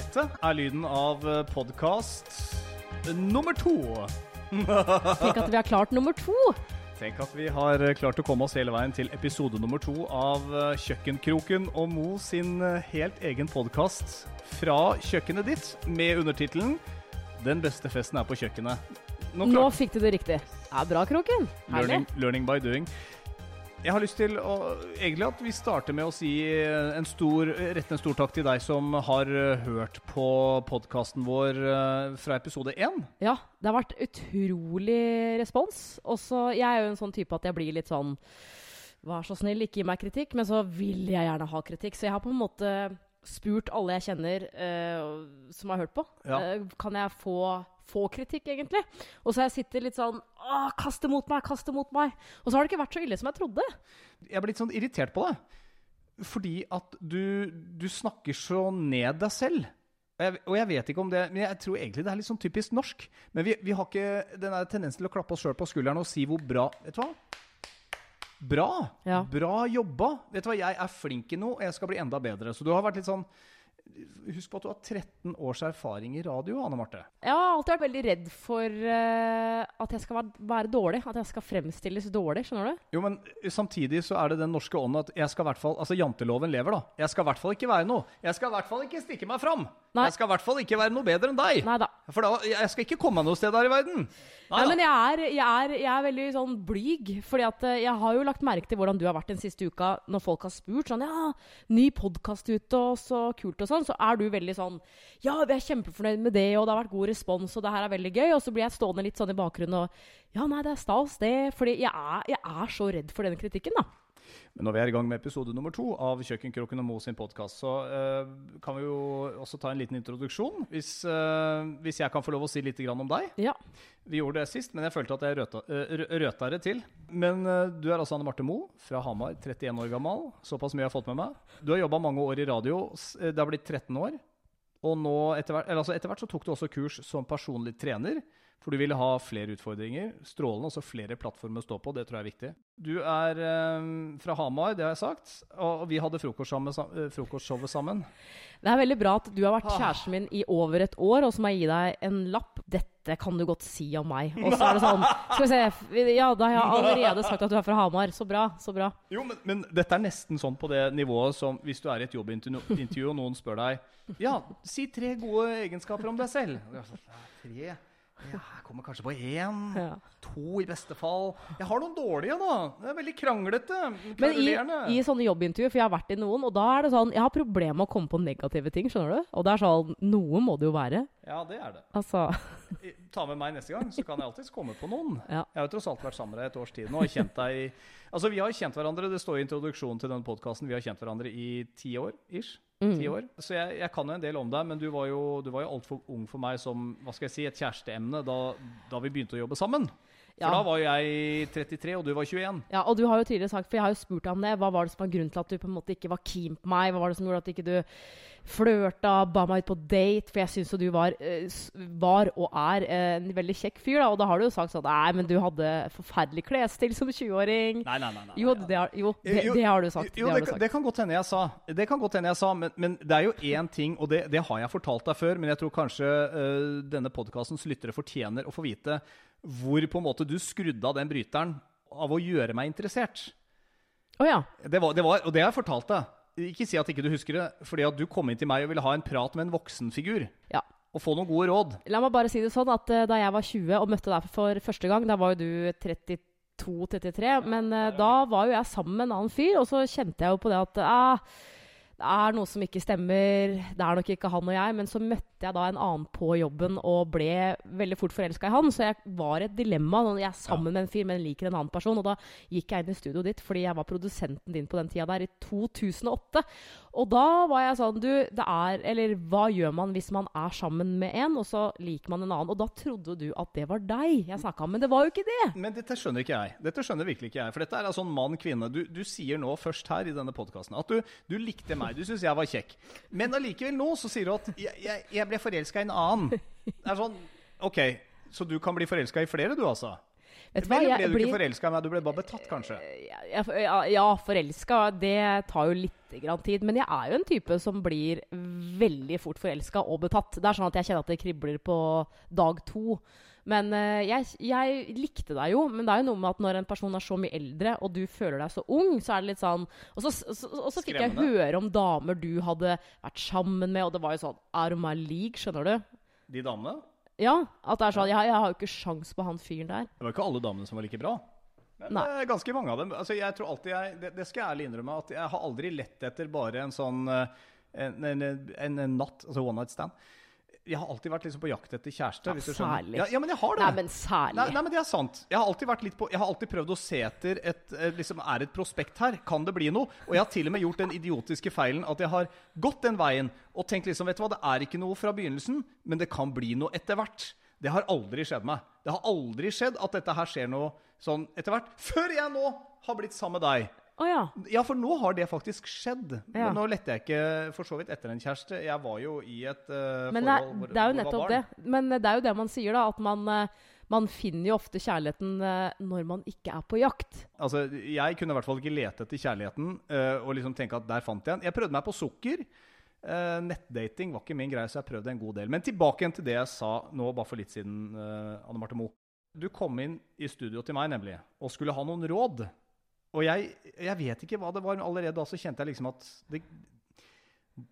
dette er lyden av podkast nummer to. Tenk at vi har klart nummer to. Tenk at vi har klart å komme oss hele veien til episode nummer to av Kjøkkenkroken og Mo sin helt egen podkast fra kjøkkenet ditt, med undertittelen 'Den beste festen er på kjøkkenet'. Nå, Nå fikk du det riktig. Ja, bra, Kroken. Learning, learning by doing. Jeg har lyst til å, egentlig at vi starter med å si en stor, rette en stor takk til deg som har eh, hørt på podkasten vår eh, fra episode én. Ja, det har vært utrolig respons. Også, jeg er jo en sånn type at jeg blir litt sånn Vær så snill, ikke gi meg kritikk. Men så vil jeg gjerne ha kritikk. Så jeg har på en måte spurt alle jeg kjenner uh, som har hørt på. Ja. Uh, kan jeg få få kritikk, egentlig. Og så har jeg sittet litt sånn Åh, kast det mot meg, kast det mot meg. Og så har det ikke vært så ille som jeg trodde. Jeg er blitt sånn irritert på deg. Fordi at du, du snakker så ned deg selv. Og jeg, og jeg, vet ikke om det Men jeg tror egentlig det er litt sånn typisk norsk. Men vi, vi har ikke den tendensen til å klappe oss sjøl på skulderen og si hvor bra Vet du hva? Bra! Ja. Bra jobba! Vet du hva, jeg er flink i noe, og jeg skal bli enda bedre. Så du har vært litt sånn Husk på at du har 13 års erfaring i radio, Anne Marte. Jeg har alltid vært veldig redd for uh, at jeg skal være, være, dårlig. At jeg skal fremstilles dårlig. Skjønner du? Jo, men samtidig så er det den norske ånden at jeg skal i hvert fall Altså, janteloven lever, da. Jeg skal i hvert fall ikke være noe. Jeg skal i hvert fall ikke stikke meg fram. Nei. Jeg skal i hvert fall ikke være noe bedre enn deg. Nei da. For da, jeg skal ikke komme meg noe sted her i verden. Nei, men jeg er, jeg, er, jeg er, veldig sånn blyg. Fordi at eh, jeg har jo lagt merke til hvordan du har vært den siste uka når folk har spurt sånn Ja, ny podkast ute, og så kult og sånn. Så er du veldig sånn Ja, vi er kjempefornøyd med det, og det har vært god respons, og det her er veldig gøy. Og så blir jeg stående litt sånn i bakgrunnen og Ja, nei, det er stas, det. Fordi jeg er, jeg er så redd for den kritikken, da. Men når vi er i gang med episode nummer to av Kjøkkenkroken og Mo sin podkast, så uh, kan vi jo også ta en liten introduksjon. Hvis, uh, hvis, jeg kan få lov å si litt om deg. Ja. Vi gjorde det sist, men jeg følte at jeg røta, uh, røta det til. Men du er altså Anne Marte Mo fra Hamar, 31 år gammel. Såpass mye jeg har fått med meg. Du har jobba mange år i radio. Det har blitt 13 år. Og nå, etter hvert, altså etter hvert så tok du også kurs som personlig trener. For du ville ha flere utfordringer. Strålende, altså flere plattformer å stå på. Det tror jeg er viktig. Du er eh, fra Hamar, det har jeg sagt. Og vi hadde frokostshowet frokostshowet sammen. Det er veldig bra at du har vært kjæresten min i over et år, og så må jeg gi deg en lapp. Dette kan du godt si om meg. Og så er det sånn Skal vi se Ja, da har jeg allerede sagt at du er fra Hamar. Så bra. Så bra. Jo, men, men dette er nesten sånn på det nivået som hvis du er i et jobbintervju, og noen spør deg Ja, si tre gode egenskaper om deg selv. Tre ja, jeg kommer kanskje på én. Ja. To i beste fall. Jeg har noen dårlige, da. Det er veldig kranglete. Men i, i sånne jobbintervjuer, for jeg har vært i noen, og da er det sånn Jeg har problemer med å komme på negative ting, skjønner du? Og det er sånn Noe må det jo være. Ja, det er det. Altså Ta med meg neste gang, så kan jeg alltids komme på noen. Ja. Jeg har jo tross alt vært sammen med deg et års tid nå og kjent deg i Altså, vi har kjent hverandre, det står i introduksjonen til denne podkasten, vi har kjent hverandre i ti år ish. Mm. Ti år. Så jeg, jeg, kan jo en del om deg, men du var jo, du jo altfor ung for meg som hva skal jeg si, et kjæresteemne da, da vi begynte å jobbe sammen. For ja. da var jeg 33, og du var 21. Ja, og du har jo tidligere sagt, for jeg har jo spurt deg om det, hva var det som var grunnen til at du på en måte ikke var keen på meg? Hva var det som gjorde at ikke du flørta, ba meg ut på date? For jeg syns jo du var, uh, var, og er uh, en veldig kjekk fyr, da. Og da har du jo sagt sånn Nei, men du hadde forferdelig klesstil som 20-åring. Nei, nei, nei, nei, Jo, det, har, jo, det, det har du sagt. Jo, det, det, kan, det, kan godt hende jeg sa. Det kan godt hende jeg sa, men, men det er jo én ting, og det, har jeg fortalt deg før, men jeg tror kanskje uh, denne podkastens lyttere fortjener å få vite hvor på en måte du skrudde av den bryteren av å gjøre meg interessert. Oh, ja. det, var, det var, og det har jeg fortalt deg. Ikke si at ikke du husker det, fordi at du kom inn til meg og ville ha en prat med en voksenfigur. Ja. Og få noen gode råd. La meg bare si det sånn at uh, da jeg var 20 og møtte deg for første gang, da var jo du 32-33, men uh, da var jo jeg sammen med en annen fyr, og så kjente jeg jo på det at uh, det er noe som ikke stemmer, det er nok ikke han og jeg. Men så møtte jeg da en annen på jobben og ble veldig fort forelska i han. Så jeg var i et dilemma. Jeg er sammen ja. med en fyr, men liker en annen person. Og da gikk jeg inn i studioet ditt fordi jeg var produsenten din på den tida der, i 2008. Og da var jeg sånn Du, det er Eller hva gjør man hvis man er sammen med en, og så liker man en annen? Og da trodde du at det var deg jeg snakka om, men det var jo ikke det. Men dette skjønner ikke jeg. Dette skjønner virkelig ikke jeg. For dette er en mann-kvinne. Du, du, sier nå først her i denne podkasten at du, du likte meg. Du syns jeg var kjekk. Men allikevel nå så sier du at jeg, jeg, jeg ble forelska i en annen. Det er sånn Ok, så du kan bli forelska i flere, du, altså? Vet du hva, Eller ble jeg du ikke forelska meg? Du ble bare betatt, kanskje? ja, ja, forelska, det tar jo litt grann tid. Men jeg er jo en type som blir veldig fort forelska og betatt. Det er sånn at jeg kjenner at det kribler på dag to. Men eh, jeg, jeg likte deg jo, men det er jo noe med at når en person er så mye eldre, og du føler deg så ung, så er det litt sånn Og så, så, og så fikk jeg høre om damer du hadde vært sammen med, og det var jo sånn Out of my league, skjønner du? De damene? Ja, at det er sånn Jeg, jeg har jo ikke sjans på han fyren der. Det var ikke alle damene som var like bra. Men Nei. eh, ganske mange av dem. Altså, jeg tror alltid jeg, det, det skal jeg ærlig innrømme, at jeg har aldri lett etter bare en sånn eh, en, en, en, en natt, altså one night stand. Jeg har alltid vært liksom på jakt etter kjæreste. Ja, særlig. Ja, ja, men jeg har det. Nei, men særlig. Nei, nei, men det er sant. Jeg har alltid vært litt på Jeg har alltid prøvd å se etter et eh, liksom, Er et prospekt her? Kan det bli noe? Og jeg har til og med gjort den idiotiske feilen at jeg har gått den veien og tenkt liksom Vet du hva, det er ikke noe fra begynnelsen, men det kan bli noe etter hvert. Det har aldri skjedd meg. Det har aldri skjedd at dette her skjer noe sånn etter hvert. Før jeg nå har blitt sammen med deg. Å ja. Ja, for nå har det faktisk skjedd. Ja. Men nå lette jeg ikke for så vidt etter en kjæreste. Jeg var jo i et eh, Men det er, forhold hvor, det er jo nettopp det. Men det er jo det man sier, da. At man, uh, man finner jo ofte kjærligheten uh, når man ikke er på jakt. Altså, Jeg kunne i hvert fall ikke lete etter kjærligheten eh, og liksom tenke at der fant jeg en. Jeg prøvde meg på sukker. Eh, nettdating var ikke min greie, så jeg prøvde en god del. Men tilbake igjen til det jeg sa nå bare for litt siden, eh, Anne Marte Moe. Du kom inn i studio til meg nemlig og skulle ha noen råd. Og jeg, jeg vet ikke hva det var, men allerede da så kjente jeg liksom at det,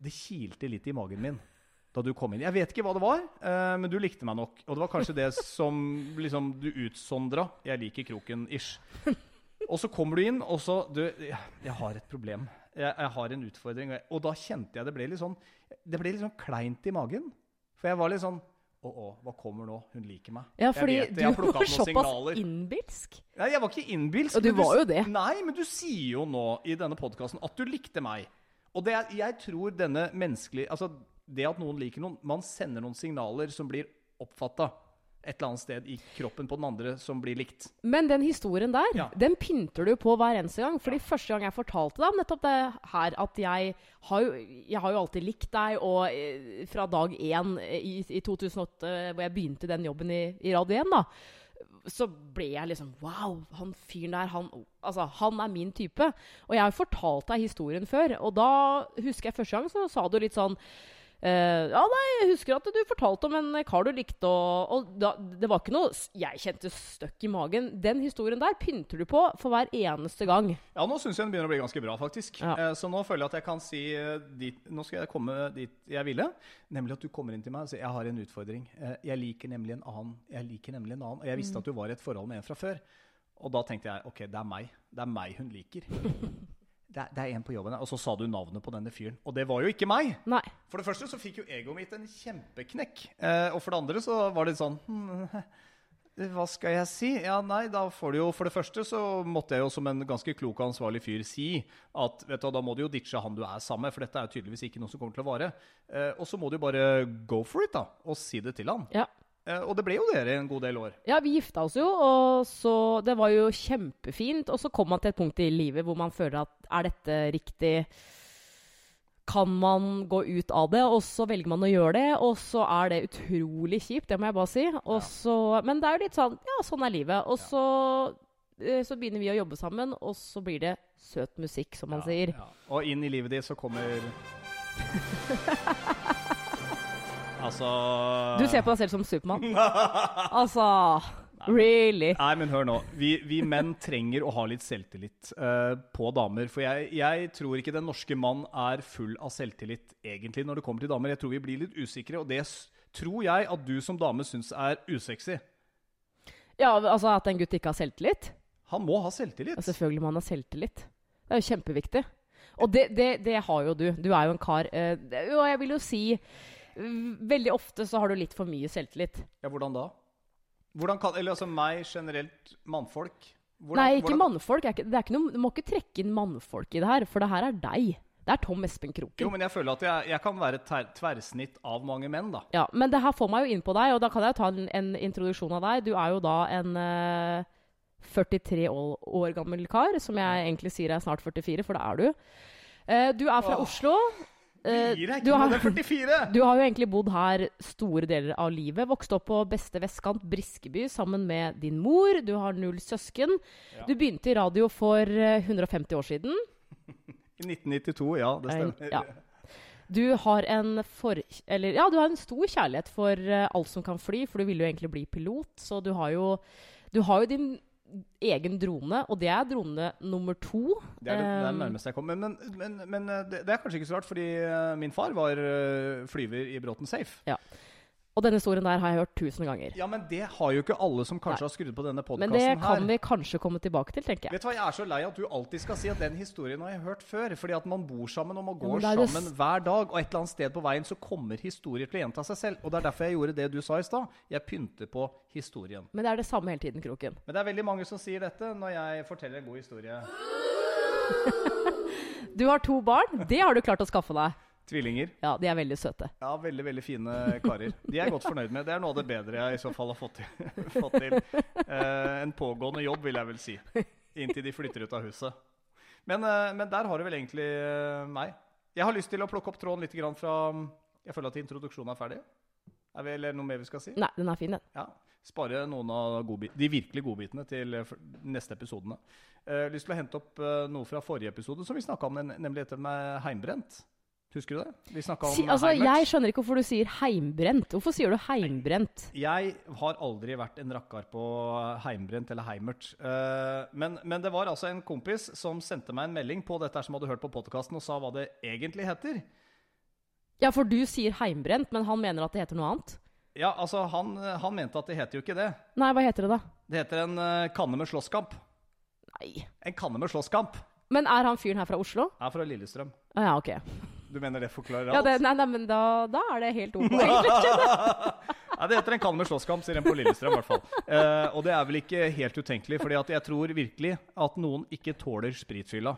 det kilte litt i magen min da du kom inn. Jeg vet ikke hva det var, uh, men du likte meg nok. Og det var kanskje det som liksom du utsondra. Jeg liker kroken, ish. Og så kommer du inn, og så Du, jeg, har et problem. Jeg, jeg har en utfordring. Og da kjente jeg det ble litt sånn Det ble litt sånn kleint i magen. For jeg var litt sånn Å, å, hva kommer nå? Hun liker meg. Ja, Jeg fordi vet jeg du jeg plukket var såpass innbilsk. Nei, jeg var ikke innbilsk. Og du du var jo det. Nei, men du sier jo nå i denne podkasten at du likte meg. Og det jeg tror denne menneskelige Altså, det at noen liker noen Man sender noen signaler som blir oppfatta et eller annet sted i kroppen på den andre som blir likt. Men den historien der, Ja. den pynter du på hver eneste gang. Fordi første gang jeg fortalte deg om nettopp det her, at jeg har jo, jeg har jo alltid likt deg, og eh, fra dag én i, i 2008, hvor jeg begynte den jobben i, i Radio 1, da, så ble jeg liksom Wow, han fyren der, han, altså, han er min type. Og jeg har jo fortalt deg historien før, og da husker jeg første gang så sa du litt sånn eh, ja, nei, jeg husker at du fortalte om en kar du likte, og, og da, det var ikke noe jeg kjente støkk i magen. Den historien der pynter du på for hver eneste gang. Ja, nå syns jeg den begynner å bli ganske bra, faktisk. Ja. Uh, Så nå føler jeg at jeg kan si eh, dit, Nå skal jeg komme dit jeg ville. Nemlig at du kommer inn til meg og sier jeg har en utfordring. Uh, Jeg liker nemlig en annen. Jeg liker nemlig en annen. Og jeg Mm. visste at du var i et forhold med en fra før. Og da tenkte jeg ok, det er meg. Det er meg hun liker. Det er, det er en på jobben her. Og så sa du navnet på denne fyren. Og det var jo ikke meg. Nei. For det første så fikk jo egoet mitt en kjempeknekk. Eh, og for det andre så var det sånn hm, Hva skal jeg si? Ja, nei, da får du jo For det første så måtte jeg jo som en ganske klok og ansvarlig fyr si at vet du, da må du jo ditche han du er sammen med, for dette er jo tydeligvis ikke noe som kommer til å vare. Eh, og så må du jo bare go for it, da, og si det til han. Ja. Eh, og det ble jo dere en god del år. Ja, vi gifta oss jo, og så Det var jo kjempefint. Og så kom man til et punkt i livet hvor man føler at er dette riktig? Kan man gå ut av det? Og så velger man å gjøre det, og så er det utrolig kjipt, det må jeg bare si. Og så, men det er jo litt sånn Ja, sånn er livet. Og så, eh, så begynner vi å jobbe sammen, og så blir det søt musikk, som man sier. Ja. Og inn i livet ditt så kommer Altså Du ser på deg selv som Supermann. altså Really? Nei, men hør nå. Vi, vi menn trenger å ha litt selvtillit uh, på damer. For jeg, jeg tror ikke den norske mann er full av selvtillit egentlig når det kommer til damer. Jeg tror vi blir litt usikre, og det tror jeg at du som dame syns er usexy. Ja, altså At en gutt ikke har selvtillit? Han må ha selvtillit. Ja, selvfølgelig må han ha selvtillit. Det er jo kjempeviktig. Og det, det, det har jo du. Du er jo en kar det- Og jeg vil jo si Veldig ofte så har du litt for mye selvtillit. Ja, hvordan da? Hvordan kan, eller altså meg generelt, mannfolk hvordan, Nei, ikke hvordan- mannfolk. Er ikke, det ikke noe, du må ikke trekke inn mannfolk i det her, for det her er deg. Det er Tom Espen Kroken. Jo, men jeg føler at jeg, jeg kan være ter, tverrsnitt av mange menn, da. Ja, Men det her får meg jo inn på deg, og da kan jeg jo ta en, en introduksjon av deg. Du er jo da en uh, 43 år, gammel kar, som jeg egentlig sier er snart 44, for det er du. Uh, du er fra Åh. Oslo. Eh, du, har, 44! du har jo egentlig bodd her store deler av livet. Vokst opp på beste vestkant, Briskeby, sammen med din mor. Du har null søsken. Ja. Du begynte i radio for eh, 150 år siden. I 1992, ja. Det stemmer. ja. Du har en for... Eller ja, du har en stor kjærlighet for eh, alt som kan fly, for du ville jo egentlig bli pilot. Så du har jo, du har jo din egen drone, og det er drone nummer to. Det er det, det er det Um, nærmeste jeg kommer. Men, men, men, men eh, det, det er kanskje ikke så rart, fordi eh, min far var eh, flyver i Bråten Safe. Og denne historien der har jeg hørt tusen ganger. Ja, men det har jo ikke alle som kanskje har skrudd på denne Men det kan her. vi kanskje komme tilbake til, tenker jeg. Vet du hva, Jeg er så lei at du alltid skal si at den historien har jeg hørt før. Fordi at man bor sammen og man går ja, sammen hver dag. Og et eller annet sted på veien så kommer historier til å gjenta seg selv. Og det er derfor jeg gjorde det du sa i stad. Jeg pynter på historien. Men det er det samme hele tiden, Kroken. Men det er veldig mange som sier dette når jeg forteller en god historie. Du har to barn. Det har du klart å skaffe deg. Tvillinger. Ja, de er veldig søte. Ja, veldig veldig fine karer. De er jeg godt fornøyd med. Det er noe av det bedre jeg i så fall har fått til. fått til. Eh, en pågående jobb, vil jeg vel si. Inntil de flytter ut av huset. Men, eh, men der har du vel egentlig eh, meg. Jeg har lyst til å plukke opp tråden litt grann fra Jeg føler at introduksjonen er ferdig. Er vi, eller noe mer vi skal si? Nei, den er fin, den. Ja. Spare noen av de virkelig godbitene til eh, neste episodene. Eh, lyst til å hente opp eh, noe fra forrige episode som vi snakka om, nemlig dette med heimbrent. Husker du det? Vi snakka om Si, altså, heimert. jeg skjønner ikke hvorfor du sier heimbrent. Hvorfor sier du heimbrent? Jeg har aldri vært en rakkar på heimbrent eller heimert. Eh, men, men det var altså en kompis som sendte meg en melding på dette som hadde hørt på podkasten, og sa hva det egentlig heter. Ja, for du sier heimbrent, men han mener at det heter noe annet? Ja, altså, han, han mente at det heter jo ikke det. Nei, hva heter det da? Det heter en eh, kanne med slåsskamp. Nei. En kanne med slåsskamp Men er han fyren her fra Oslo? er fra Lillestrøm. Ah, ja, ok. Du mener det forklarer Ja, alt? det, nei, nei, men da, da er det helt ok. Ja, det heter en kanne med slåsskamp, sier en på Lillestrøm i hvert fall. Eh, og det er vel ikke helt utenkelig, for jeg tror virkelig at noen ikke tåler spritfylla.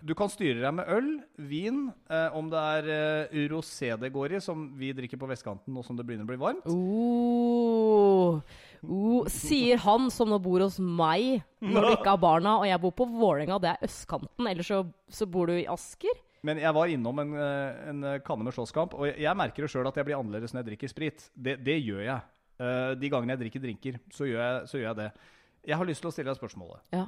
Du kan styre deg med øl, vin, eh, om det er eh, rosé det går i, som vi drikker på vestkanten nå som det begynner å bli varmt. Oh, oh, sier han som nå bor hos meg når du ikke har barna, og jeg bor på Vålerenga, det er østkanten, eller så, så bor du i Asker? Men jeg var innom en, eh, en kanne med slåsskamp, og jeg, merker det sjøl at jeg blir annerledes når jeg drikker sprit. Det, det gjør jeg. Eh, de gangene jeg drikker drinker, så gjør, jeg, så gjør jeg det. Jeg har lyst til å stille deg spørsmålet. Ja.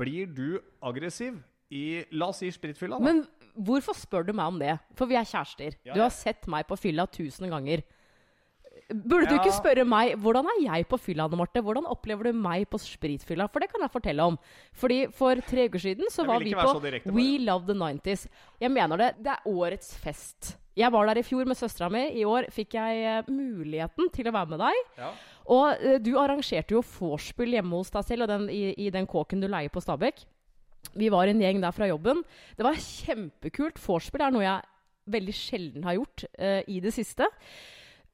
Blir du aggressiv i La oss si spritfylla, da? Men hvorfor spør du meg om det? For vi er kjærester. Ja, Du har sett meg på fylla tusen ganger. Burde du ikke spørre meg hvordan er jeg på fylla, Anne Marte? Hvordan opplever du meg på spritfylla? For det kan jeg fortelle om. Fordi For tre uker siden så var vi på direkte, We. Love the 90s. Jeg mener det. Det er årets fest. Jeg var der i fjor med søstera mi. I år fikk jeg eh, muligheten til å være med deg. Ja. Og eh, du arrangerte jo vorspiel hjemme hos deg selv og den, i, i den kåken du leier på Stabekk. Vi var en gjeng der fra jobben. Det var kjempekult. Vorspiel er noe jeg veldig sjelden har gjort uh, i det siste.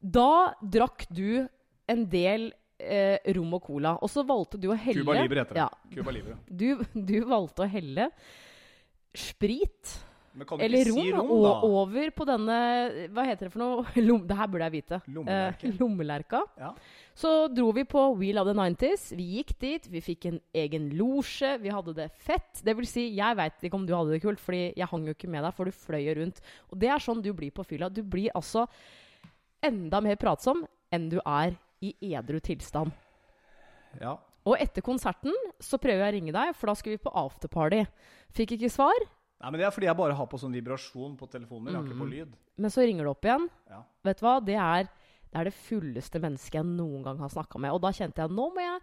Da drakk du en del eh, rom og cola, og så valgte du å helle Cuba Libre heter det. Ja, Cuba Libre. du, du valgte å helle sprit eller rom, si rom, og over på denne Hva heter det for noe? Lom, det her burde jeg vite. Lommelerke. Eh, lommelerka. Ja. Så dro vi på We Love the 90s. Vi gikk dit, vi fikk en egen losje, vi hadde det fett. Det vil si, jeg veit ikke om du hadde det kult, fordi jeg hang jo ikke med deg, for du fløy rundt. Og det er sånn du blir på fylla. Du blir altså enda mer pratsom enn du er i edru tilstand. ja. Og etter konserten så prøver jeg å ringe deg, for da skal vi på afterparty. Fikk ikke svar, Nei, men Det er fordi jeg bare har på sånn vibrasjon på telefonen. Jeg har ikke på Mm. lyd. men så ringer du opp igjen. Ja. Vet du hva? Det er det, er det fulleste mennesket jeg noen gang har snakka med. Og da kjente jeg nå må jeg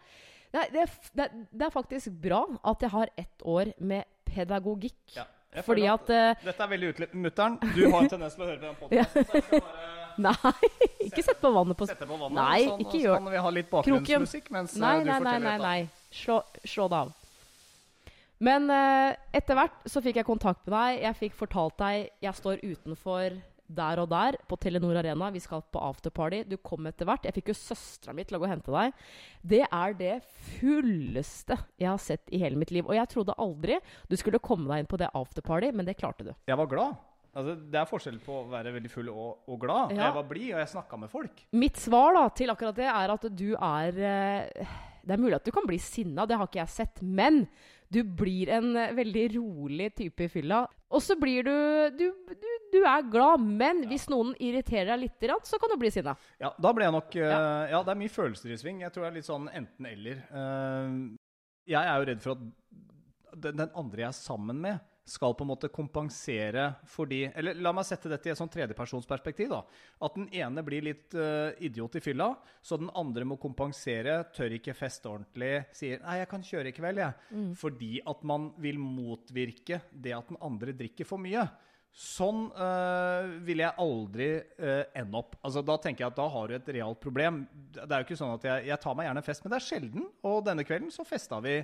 er, det, det, det er faktisk bra at jeg har ett år med pedagogikk. Ja. Fordi at, at uh, Dette er veldig utlitt. Mutter'n, du har en tendens til å høre på den podkasten. Nei, ikke sett på vannet på sette på vannet. Nei, sånn, ikke gjør- så kan vi ha litt bakgrunnsmusikk mens nei, Nei, du nei, nei, nei. nei. Slå, slå det av. Men uh, etter hvert så fikk jeg kontakt med deg. Jeg fikk fortalt deg Jeg står utenfor der og der på Telenor Arena. Vi skal på afterparty. Du kom etter hvert. Jeg fikk jo søstera mi til å gå og hente deg. Det er det fulleste jeg har sett i hele mitt liv. Og jeg trodde aldri du skulle komme deg inn på det afterparty, men det klarte du. Jeg var glad. Altså, det er forskjell på å være veldig full og, og glad. Ja. Jeg var blid, og jeg snakka med folk. Mitt svar da, til akkurat det er at du er eh, Det er mulig at du kan bli sinna, det har ikke jeg sett. Men du blir en eh, veldig rolig type i fylla. Og så blir du Du, du, du er glad. Men hvis noen irriterer deg litt, så kan du bli sinna. Ja, da ble jeg nok eh, ja. det er mye følelser i sving. Jeg tror det er litt sånn enten-eller. Jeg er jo redd for at den, den andre jeg er sammen med, skal på en måte kompensere for de Eller la meg sette dette i et sånn tredjepersonsperspektiv. da. At den ene blir litt uh, idiot i fylla, så den andre må kompensere, tør ikke feste ordentlig, sier 'nei, jeg kan kjøre i kveld', jeg. Fordi at man vil motvirke det at den andre drikker for mye. Sånn øh, vil jeg aldri øh, ende opp. Altså, da tenker jeg at da har du et realt problem. Det er jo ikke sånn at jeg, jeg tar meg gjerne en fest, men det er sjelden. Og denne kvelden så festa vi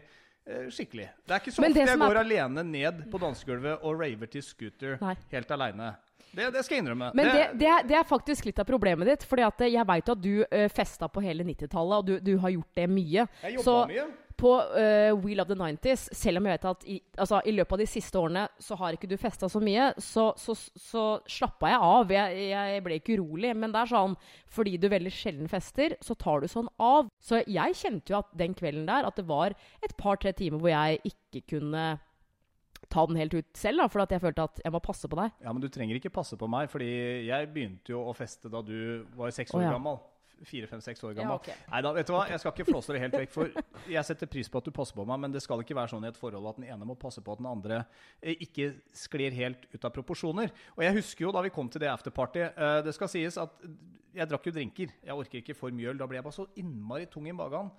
skikkelig. Det er ikke så ofte jeg går er- alene ned på dansegulvet og raver til scooter Nei. helt aleine. Det, det skal jeg innrømme. Men det, det, er, det er faktisk litt av problemet ditt. Fordi at jeg veit at du uh, festa på hele 90-tallet, og du, du har gjort det mye. Jeg jobba Så mye. På uh, We Love the 90s, selv om jeg vet at i, altså, i løpet av de siste årene så har ikke du festa så mye, så, så, så slappa jeg av. Jeg, jeg ble ikke urolig. Men det er sånn fordi du veldig sjelden fester, så tar du sånn av. Så jeg kjente jo at den kvelden der at det var et par-tre timer hvor jeg ikke kunne ta den helt ut selv, da, for jeg følte at jeg må passe på deg. Ja, men du trenger ikke passe på meg, fordi jeg begynte jo å feste da du var seks år oh, ja. gammel. Fire, fem, seks år Ja, gammel. Nei da, vet du hva, jeg skal ikke flåse det helt vekk. For jeg setter pris på at du passer på meg, men det skal ikke være sånn i et forhold at den ene må passe på at den andre eh, ikke sklir helt ut av proporsjoner. Og jeg husker jo da vi kom til det afterparty eh, Det skal sies at jeg drakk jo drinker. Jeg orker ikke for mye øl. Da blir jeg bare så innmari tung i magen.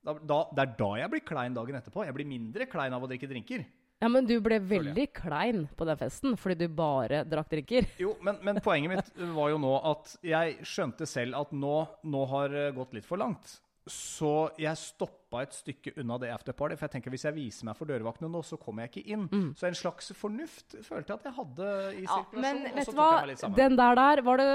Da, da, det er da jeg blir klein dagen etterpå. Jeg blir mindre klein av å drikke drinker. Ja, men du ble veldig klein på den festen fordi du bare drakk drinker. Jo, men, men poenget mitt var jo nå at jeg skjønte selv at nå, nå har gått litt for langt. Så jeg stoppa et stykke unna det afterparty. For jeg tenker hvis jeg viser meg for dørvaktene nå, så kommer jeg ikke inn. Så en slags fornuft følte jeg at jeg hadde i Mm. Ja, sirkulasjon. men vet du hva? Den der der var det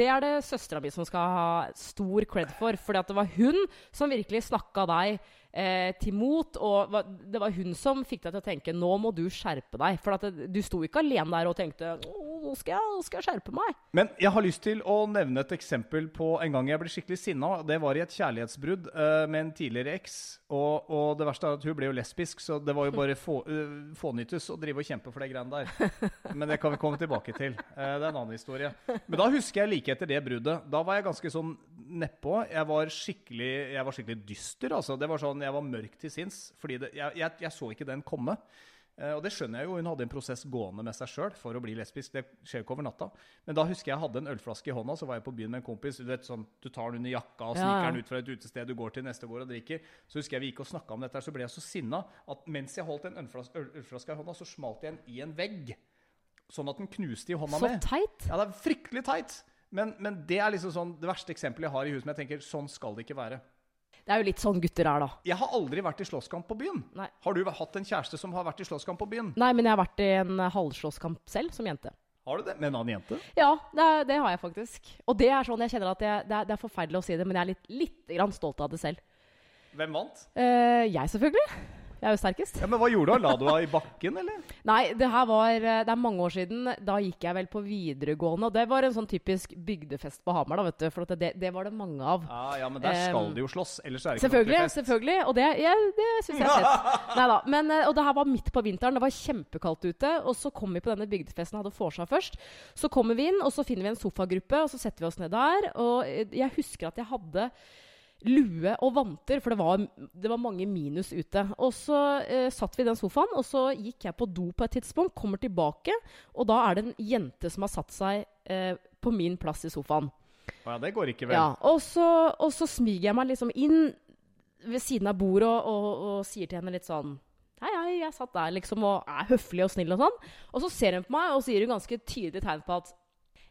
Det er det søstera mi som skal ha stor cred for. Fordi at det var hun som virkelig snakka deg eh, til mot. Og det var hun som fikk deg til å tenke nå må du skjerpe deg. For det, du sto ikke alene der og tenkte nå skal, jeg, nå skal jeg skjerpe meg. Men jeg har lyst til å nevne et eksempel på en gang jeg ble skikkelig sinna. Det var i et kjærlighetsbrudd eh, med en tidligere eks. Og, og det verste er at hun ble jo lesbisk, så det var jo bare få, uh, fånyttes å drive og kjempe for de greiene der. Men det kan vi komme tilbake til. Eh, det er en annen historie. Men da husker jeg like etter det bruddet. Da var jeg ganske sånn nedpå. Jeg var skikkelig, jeg var skikkelig dyster. Altså. Det var sånn, Jeg var mørk til sinns. Fordi det, jeg, jeg, jeg så ikke den komme. Eh, og det skjønner jeg jo, hun hadde en prosess gående med seg sjøl for å bli lesbisk. Det skjer jo ikke over natta. Men da husker jeg jeg hadde en ølflaske i hånda, så var jeg på byen med en kompis. Du vet sånn, du tar den under jakka og sniker den ut fra et utested du går til neste går og drikker. Så husker jeg vi gikk og snakka om dette, her, så ble jeg så sinna at mens jeg holdt en ølflaske, øl, ølflaske i hånda, så smalt jeg den i en vegg. Sånn at den knuste i hånda Så mi. teit. Ja, det er fryktelig teit. Men, men det er liksom sånn det verste eksempelet jeg har i huset. Men jeg tenker, sånn skal det ikke være. Det er jo litt sånn gutter er, da. Jeg har aldri vært i slåsskamp på byen. Nei. Har du hatt en kjæreste som har vært i slåsskamp på byen? Nei, men jeg har vært i en eh, halvslåsskamp selv som jente. Har du det? Med en annen jente? Ja, det, er- det har jeg faktisk. Og det er sånn jeg kjenner at jeg, det, er, det er forferdelig å si det, men jeg er litt, litt grann stolt av det selv. Hvem vant? Eh, jeg, selvfølgelig. Jeg er jo sterkest. Ja, men Hva gjorde du? La du deg i bakken, eller? Nei, det her var eh, Det er mange år siden. Da gikk jeg vel på videregående. Og det var en sånn typisk bygdefest på Hamar, da, vet du. For det, det var det mange av. Ja, ja, men der skal Um, de jo slåss. Ellers er det ikke Selvfølgelig. ordentlig fest. selvfølgelig Og det, ja, det syns jeg er fett. Neida, Men, eh, og det her var midt på vinteren. Det var kjempekaldt ute. Og så kom vi på denne bygdefesten hadde vorsa først. Så kommer vi inn, og så finner vi en sofagruppe, og så setter vi oss ned der. Og eh, jeg husker at jeg hadde lue og vanter, for det var, det var mange minus ute. Og så eh, satt vi i den sofaen, og så gikk jeg på do på et tidspunkt, kommer tilbake, og da er det en jente som har satt seg eh, på min plass i sofaen. Ja, det går ikke, vel? Ja, og så, og så smyger jeg meg liksom inn ved siden av bordet og, og, og sier til henne litt sånn Hei, hei, jeg satt der liksom og er høflig og snill og sånn. Og så ser hun på meg og sier hun ganske tydelig tegn på at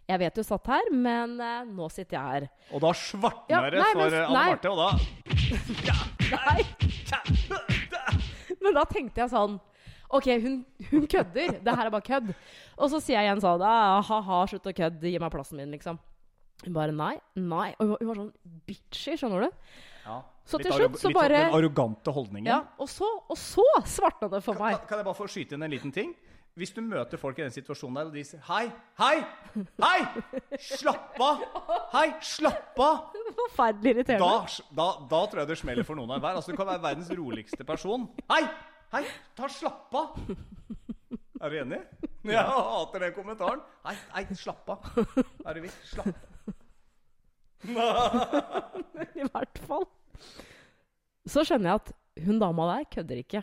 jeg vet du satt her, men eh, nå sitter jeg her. Og da svartner Ja, det nei, for men- eh, Anne nei. Marte, og da. Men da tenkte jeg sånn OK, hun, hun kødder. Det her er bare kødd. Og så sier jeg igjen sånn «Ah, Ha-ha, slutt å kødde. Gi meg plassen min, liksom. Hun bare nei, nei. Og hun var, hun var sånn bitchy, skjønner du. Ja. Så Litt til slutt så litt bare- Den arrogante holdningen. Ja, og så, og så svartna det for meg. Kan, kan jeg bare få skyte inn en liten ting? Hvis du møter folk i den situasjonen der, og de sier Hei! Hei! Hei! Slapp av! Hei! Slapp av! Forferdelig irriterende. Da, da, da tror jeg det smeller for noen av hver. Altså, du kan være verdens roligste person. Hei! Hei! Ta Slapp av! Er du enig? Jeg hater den kommentaren. Hei, hei, slapp av. Er du vill? Slapp av. I hvert fall. Så skjønner jeg at hun dama der kødder ikke.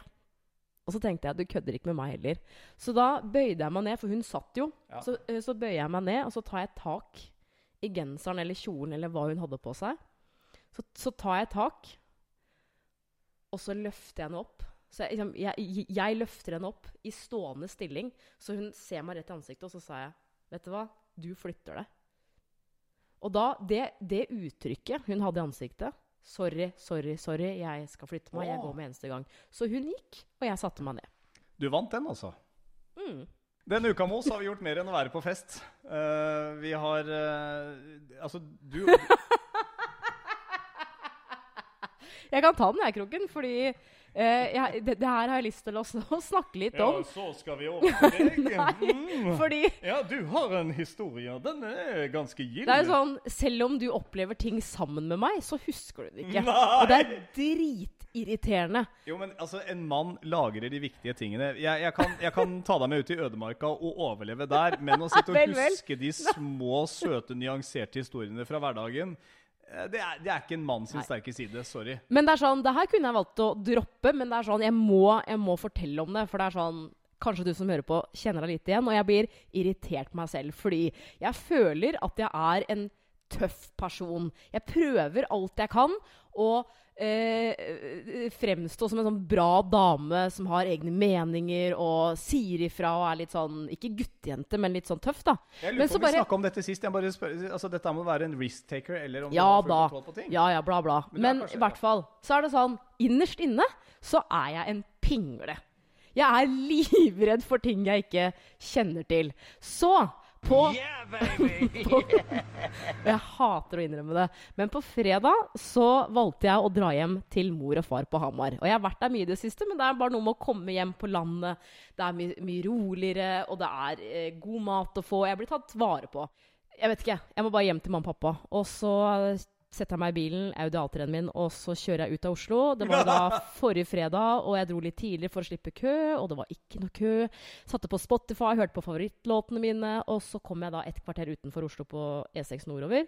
Og så tenkte jeg du kødder ikke med meg heller. Så da bøyde jeg meg ned, for hun satt jo. Ja. Så, eh, så bøyer jeg meg ned, og så tar jeg tak i genseren eller kjolen eller hva hun hadde på seg. Så, så tar jeg tak, og så løfter jeg henne opp. Så jeg, liksom, jeg, jeg løfter henne opp i stående stilling, så hun ser meg rett i ansiktet, og så sa jeg Vet du hva? Du flytter deg. Og da, det, det uttrykket hun hadde i ansiktet Sorry, sorry, sorry, jeg skal flytte meg. Jeg går med eneste gang. Så hun gikk, og jeg satte meg ned. Du vant den, altså. Mm. Denne uka med oss har vi gjort mer enn å være på fest. Uh, vi har uh, Altså, du Jeg kan ta den, jeg, Kroken, fordi eh, jeg, det, det her har jeg lyst til å, å snakke litt om. Ja, så skal vi over til deg. Nei, Mm. fordi Ja, du har en historie. Den er ganske gild. det er sånn, selv om du opplever ting sammen med meg, så husker du det ikke. Nei! Og det er dritirriterende. Jo, men altså, en mann lagrer de viktige tingene. Jeg, jeg, kan, jeg kan ta deg med ut i ødemarka og overleve der, men å sitte og Vel, vel. huske de små, søte, nyanserte historiene fra hverdagen det er, det er ikke en mann sin Nei. sterke side. Sorry. Men det er sånn, det her kunne jeg valgt å droppe, men det er sånn, jeg må, jeg må fortelle om det. For det er sånn, kanskje du som hører på kjenner deg litt igjen, og jeg blir irritert på meg selv. Fordi jeg føler at jeg er en tøff person. Jeg prøver alt jeg kan å eh, fremstå som en sånn bra dame som har egne meninger og sier ifra og er litt sånn, ikke guttejente, men litt sånn tøff da. Jeg lurer men på om vi bare- snakka om dette sist. Spør, altså, dette må være en risk taker, eller om Ja du har full da. kontroll på ting. Ja, ja, bla, bla. Men Men, i hvert fall så er det sånn Innerst inne så er jeg en pingle. Jeg er livredd for ting jeg ikke kjenner til. Så på, på Jeg hater å innrømme det. Men på fredag så valgte jeg å dra hjem til mor og far på Hamar. Og jeg har vært der mye i det siste, men det er bare noe med å komme hjem på landet. Det er mye, mye roligere, og det er eh, god mat å få. Jeg blir tatt vare på. Jeg vet ikke. Jeg må bare hjem til mamma og pappa. Og så setter jeg meg i bilen, Audi A3-en min, og så kjører jeg ut av Oslo. Det var da forrige fredag, og jeg dro litt tidlig for å slippe kø, og det var ikke noe kø. Satte på Spotify, hørte på favorittlåtene mine, og så kom jeg da et kvarter utenfor Oslo på E6 nordover.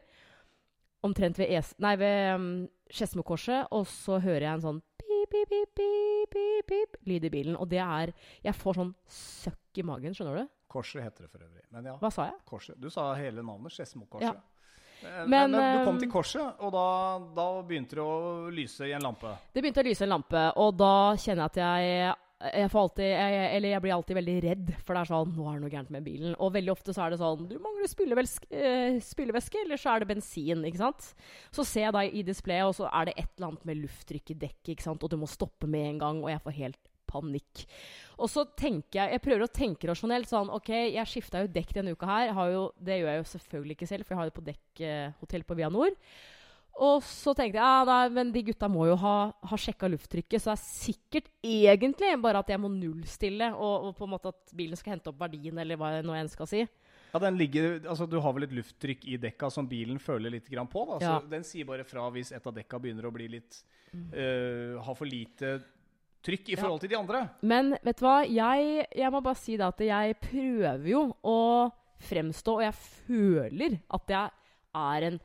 Omtrent ved, es nei, ved um, Skedsmokorset, og så hører jeg en sånn pip, pip, pip, pip, pip, pip, lyd i bilen. Og det er Jeg får sånn søkk i magen, skjønner du? Korset heter det for øvrig. Men ja, Hva sa jeg? korset. Du sa hele navnet. Skedsmokorset. Ja. Men, Men, men, du kom eh, til korset, og da, da begynte det å lyse i en lampe. Det begynte å lyse i en lampe, og da kjenner jeg at jeg jeg, får alltid, jeg, eller jeg blir alltid veldig redd, for det er sånn Nå er det noe gærent med bilen. Og veldig ofte så er det sånn Du mangler spylevæske, eh, spylevæske eller så er det bensin. ikke sant? Så ser jeg da i displayet, og så er det et eller annet med lufttrykk i dekket, ikke sant? og du må stoppe med en gang, og jeg får helt panikk. Og så tenker jeg Jeg prøver å tenke rasjonelt. sånn, OK, jeg skifta jo dekk denne uka her. Har jo, det gjør jeg jo selvfølgelig ikke selv, for jeg har det på dekkhotell på Via Nord. Og så tenkte jeg ja, nei, men de gutta må jo ha, ha sjekka lufttrykket, så det er sikkert egentlig bare at jeg må nullstille, og, og på en måte at bilen skal hente opp verdien, eller hva jeg nå enn skal si. Ja, den ligger, altså Du har vel et lufttrykk i dekka som bilen føler litt grann på? Ja. Den sier bare fra hvis et av dekka begynner å bli litt eh, Ha for lite trykk i forhold til de andre. Men vet du hva, jeg, jeg må bare si det at jeg prøver jo å fremstå, og jeg føler at jeg er en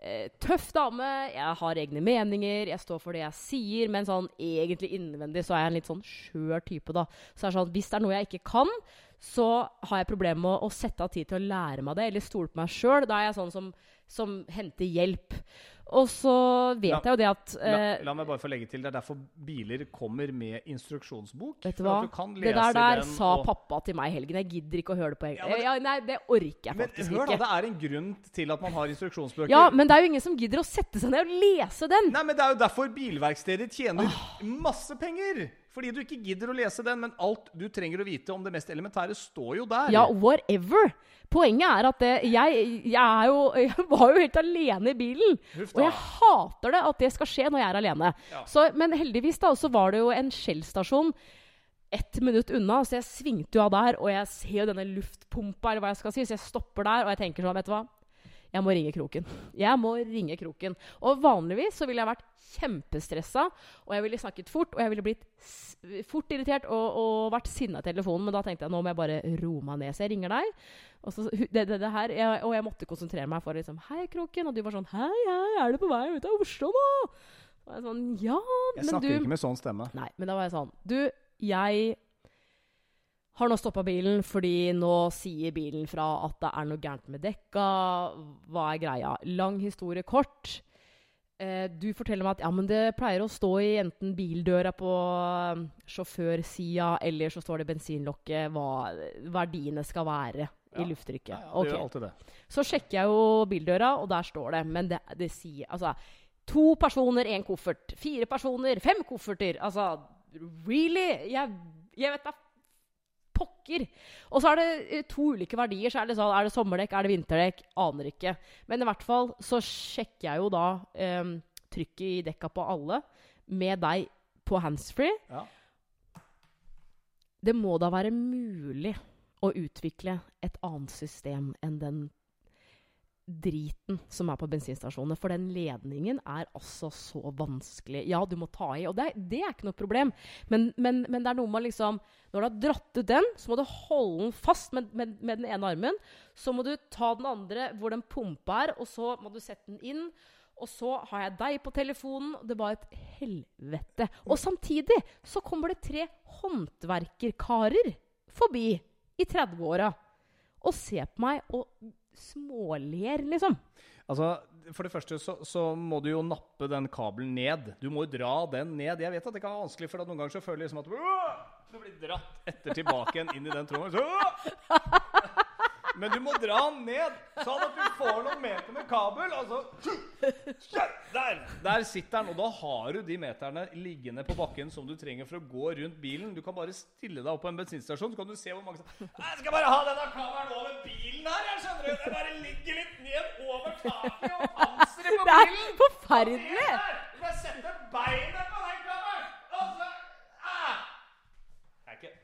eh, tøff dame. Jeg har egne meninger, jeg står for det jeg sier, men sånn egentlig innvendig så er jeg en litt sånn skjør type, da. Så det er sånn, hvis det er noe jeg ikke kan, så har jeg problemer med å, å sette av tid til å lære meg det, eller stole på meg sjøl. Da er jeg sånn som, som henter hjelp. Og så vet La- jeg jo det at La, eh, la meg bare få legge til, Det er derfor biler kommer med instruksjonsbok. Vet du hva? du Det der der den, sa og- pappa til meg i helgen. Jeg gidder ikke å høre det på Ja, men- Ja, nei, det orker jeg Men hør, hør da, det er en grunn til at man har instruksjonsbøker. Ja, men det er jo ingen som gidder å sette seg ned og lese den. Nei, men Det er jo derfor bilverksteder tjener masse penger. Fordi du ikke gidder å lese den, men alt du trenger å vite om det mest elementære, står jo der. Ja, whatever. Poenget er at det, jeg, jeg, er jo, jeg var jo helt alene i bilen. Og jeg hater det at det skal skje når jeg er alene. Ja. Så, men heldigvis da, så var det jo en Shell-stasjon ett minutt unna, så jeg svingte jo av der, og jeg ser jo denne luftpumpa, eller hva jeg skal si, så jeg stopper der, og jeg tenker sånn, vet du hva? Jeg må ringe Kroken. Jeg må ringe Kroken. Og vanligvis så ville jeg vært kjempestressa, og jeg ville snakket fort, og jeg ville blitt fort irritert og, og vært sinna i telefonen. Men da tenkte jeg nå må jeg bare roe meg ned. Så jeg ringer deg. Og, så, det, det, det her, jeg, og jeg måtte konsentrere meg for liksom Hei, Kroken. Og du var sånn Hei, hei, er du på vei ut av Oslo nå? Og jeg sånn Ja, Jeg men snakker ikke med sånn stemme. Nei, men da var jeg sånn Du, jeg har nå stoppa bilen fordi nå sier bilen fra at det er noe gærent med dekka. Hva er greia? Lang historie kort. Eh, du forteller meg at ja, men det pleier å stå i enten bildøra på um, sjåførsida, eller så står det i bensinlokket hva verdiene skal være Ja. i lufttrykket. Ja, ja, det gjør alltid det. Så sjekker jeg jo bildøra, og der står det. Men det, det sier Altså to personer, én koffert. Fire personer, fem kofferter. Altså really? Jeg, jeg vet da pokker. Og så er det eh, to ulike verdier. Så er det sånn, er det sommerdekk, er det vinterdekk? Aner ikke. Men i hvert fall så sjekker jeg jo da um, trykket i dekka på alle med deg på handsfree. Ja. Det må da være mulig å utvikle et annet system enn den driten som er på bensinstasjonene. For den ledningen er altså så vanskelig. Ja, du må ta i, og det, det er ikke noe problem. Men, men, men det er noe med liksom Når du har dratt ut den, så må du holde den fast med, med, med den ene armen. Så må du ta den andre hvor den pumpa er, og så må du sette den inn. Og så har jeg deg på telefonen. Det var et helvete. Og samtidig så kommer det tre håndverkerkarer forbi i 30-åra og ser på meg og småler, liksom. Altså, For det første så, så må du jo nappe den kabelen ned. Du må jo dra den ned. Jeg vet at det kan være vanskelig, for noen ganger så føler jeg liksom at du blir dratt etter tilbake igjen inn i den tråden. Så! Men du må dra den ned, sånn at du får noen meter med kabel. Altså, der, der sitter den, og da har du de meterne liggende på bakken som du trenger for å gå rundt bilen. Du kan bare stille deg opp på en bensinstasjon, så kan du se hvor mange som Jeg skal bare ha denne kabelen over bilen her, jeg skjønner du. Den bare ligger litt ned over taket og panseret på bilen. Det er forferdelig! Du kan sette beinet på den kabelen! Og så ah! Det er ikke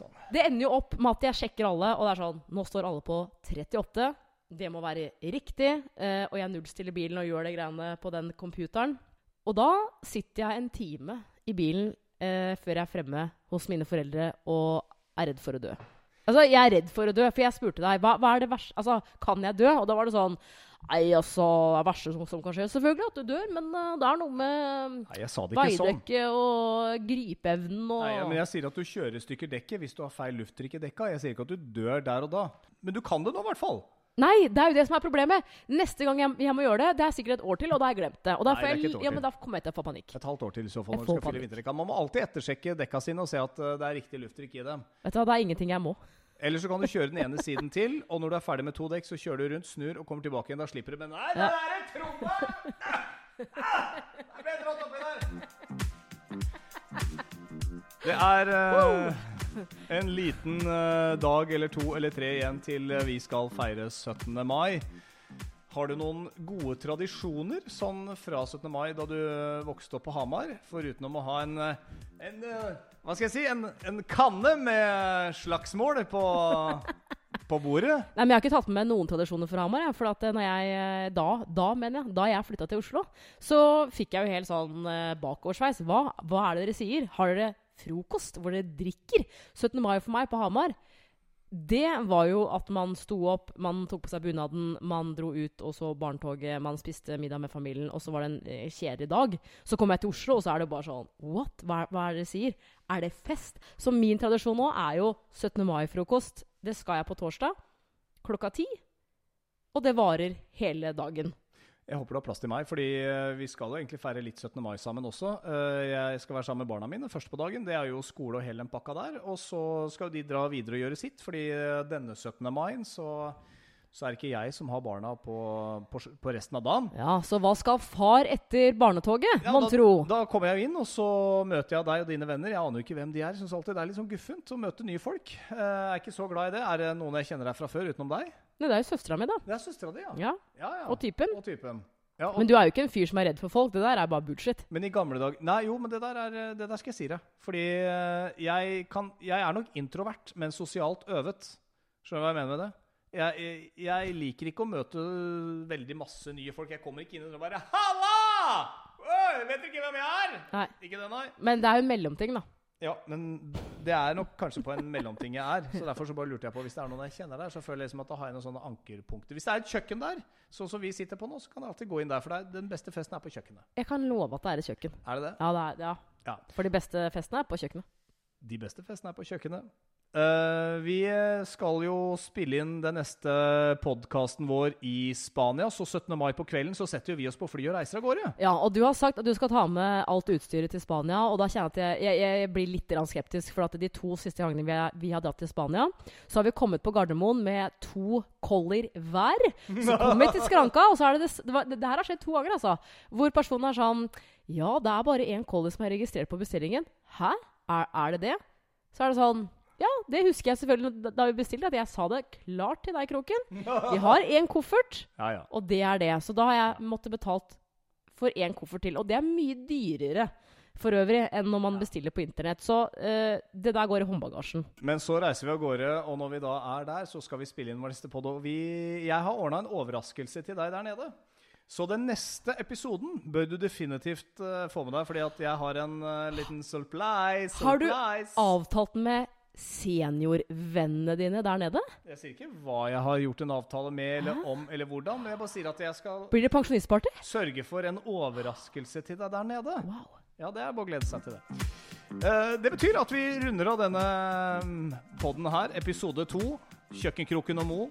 Sånn. Det ender jo opp med at jeg sjekker alle, og det er sånn Nå står alle på 38. Det må være riktig. Eh, og jeg nullstiller bilen og gjør det greiene på den computeren. Og da sitter jeg en time i bilen eh, før jeg er fremme hos mine foreldre og er redd for å dø. Altså, jeg er redd for å dø, for jeg spurte deg hva, hva er det verste Altså, kan jeg dø? Og da var det sånn Nei, altså, det verste som, som kan skje, selvfølgelig at du dør, men uh, det er noe med Nei, ikke sånn. og gripeevnen og Nei, ja, men jeg sier at du kjører i stykker dekket hvis du har feil lufttrykk i dekka. Jeg sier ikke at du dør der og da. Men du kan det nå, i hvert fall. Nei, det er jo det som er problemet. Neste gang jeg, jeg må gjøre det, det er sikkert et år til, og da har jeg glemt det. Og da, Nei, får det ja, men da kommer jeg til å få panikk. Et halvt år til i så fall når du skal fylle vinterdekka. Man må alltid ettersjekke dekka sine og se at uh, det er riktig lufttrykk i dem. Vet du hva, Det er ingenting jeg må. Eller så kan du kjøre den ene siden til, og når du er ferdig med to dekk, så kjører du rundt, snur og kommer tilbake igjen. Da slipper du. Men nei, det der er tromma! Ah, Jeg ble dratt oppi der. Det er uh, en liten uh, dag eller to eller tre igjen til eh, vi skal feire 17. mai. Har du noen gode tradisjoner sånn fra 17. mai da du vokste opp på Hamar? Foruten om å ha en, en Hva skal jeg si? En, en kanne med slagsmål på, på bordet? Nei, men Jeg har ikke tatt med noen tradisjoner fra Hamar. For at eh, når jeg, eh, da, da mener jeg, da jeg flytta til Oslo, så fikk jeg jo helt sånn eh, bakoversveis. Hva, hva er det dere sier? Har dere frokost hvor dere drikker? 17. mai for meg på Hamar, det var jo at man sto opp, man tok på seg bunaden, man dro ut og så barnetoget, man spiste middag med familien, og så var det en eh, kjedelig dag. Så kommer jeg til Oslo, og så er det bare sånn What? Hva, hva er det dere sier? Er det fest? Så min tradisjon nå er jo 17. mai-frokost. Det skal jeg på torsdag klokka ti. Og det varer hele dagen. Jeg håper du har plass til meg, fordi eh, vi skal jo egentlig feire litt 17. mai sammen også. Eh, Jeg skal være sammen med barna mine først på dagen. Det er jo skole og hele den pakka der. Og så skal jo de dra videre og gjøre sitt, fordi eh, denne 17. mai så, så er det ikke jeg som har barna på, på, på resten av dagen. Ja, Så hva skal far etter barnetoget, Ja, mon tro? da kommer jeg jo inn, og så møter jeg deg og dine venner. Jeg aner jo ikke hvem de er. Syns alltid det er litt sånn guffent å møte nye folk. Jeg er ikke så glad i det. Er det noen jeg kjenner deg fra før utenom deg? Nei, det er jo søstera mi, da. Det er søstera di, ja. Ja, ja, ja. Og typen. Og typen. Ja, og, Men du er jo ikke en fyr som er redd for folk. Det der er bare bullshit. Men i gamle dager Nei, jo, men det der, er, det der skal jeg si deg. Fordi eh, jeg, kan, jeg er nok introvert, men sosialt øvet. Skjønner du hva jeg mener med det? Jeg, jeg, jeg liker ikke å møte veldig masse nye folk. Jeg kommer ikke inn og bare 'Halla! Øy, vet dere ikke hvem jeg er?' Nei. Ikke det, nei. Men det er jo en mellomting, da. Ja, men det er nok kanskje på en mellomting jeg er. Så derfor så bare lurte jeg på Hvis det er noen jeg kjenner der, så føler jeg liksom at da har jeg noen sånne ankerpunkter. Hvis det er et kjøkken der, sånn som vi sitter på nå, så kan jeg alltid gå inn der. For det den beste festen er på kjøkkenet. Jeg kan love at det er et kjøkken. Er det det? Ja, det er, ja. Ja. For de beste festene er på kjøkkenet. De beste festene er på kjøkkenet. Eh, vi skal jo spille inn den neste podkasten vår i Spania, så 17. mai på kvelden så setter vi oss på fly og reiser av gårde. Ja, og du har sagt at du skal ta med alt utstyret til Spania, og da kjenner jeg at jeg, jeg, jeg blir litt skeptisk, for at de to siste gangene vi, er, vi har dratt til Spania, så har vi kommet på Gardermoen med to collier hver. Så kommer vi til skranka, og så er det det, det, var, det, det her har skjedd to ganger, altså. Hvor personen er sånn Ja, det er bare én collier som er registrert på bestillingen. Hæ? Er, er det det? Så er det sånn ja, det husker jeg selvfølgelig da- vi bestilte, at jeg sa det klart til deg, Kroken. Vi har én koffert, Ja, ja. og det er det. Så da har jeg måttet betalt for én koffert til. Og det er mye dyrere for øvrig enn når man bestiller på internett. Så uh, det der går i håndbagasjen. Men så reiser vi av gårde, og når vi da er der, så skal vi spille inn vår neste pod. Og vi, jeg har ordna en overraskelse til deg der nede. Så den neste episoden bør du definitivt uh, få med deg, fordi at jeg har en uh, liten surprise. Har du surprise. Avtalt med seniorvennene dine der nede? Jeg sier ikke hva jeg har gjort en avtale med, eller om, eller hvordan, men jeg bare sier at jeg skal Blir det pensjonistparty? sørge for en overraskelse til deg der nede. Wow. Ja, det er bare å glede seg til det. Eh, det betyr at vi runder av denne poden her, episode to. Kjøkkenkroken og Mo.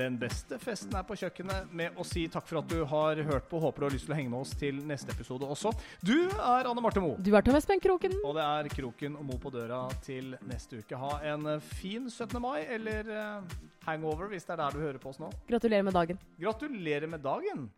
Den beste festen er på kjøkkenet med å si takk for at du har hørt på. Håper du har lyst til å henge med oss til neste episode også. Du er Anne Marte Mo. Du er Tom Espen Kroken. Og det er Kroken og Mo på døra til neste uke. Ha en eh, fin 17. mai, eller eh, hangover hvis det er der du hører på oss nå. Gratulerer med dagen. Gratulerer med dagen!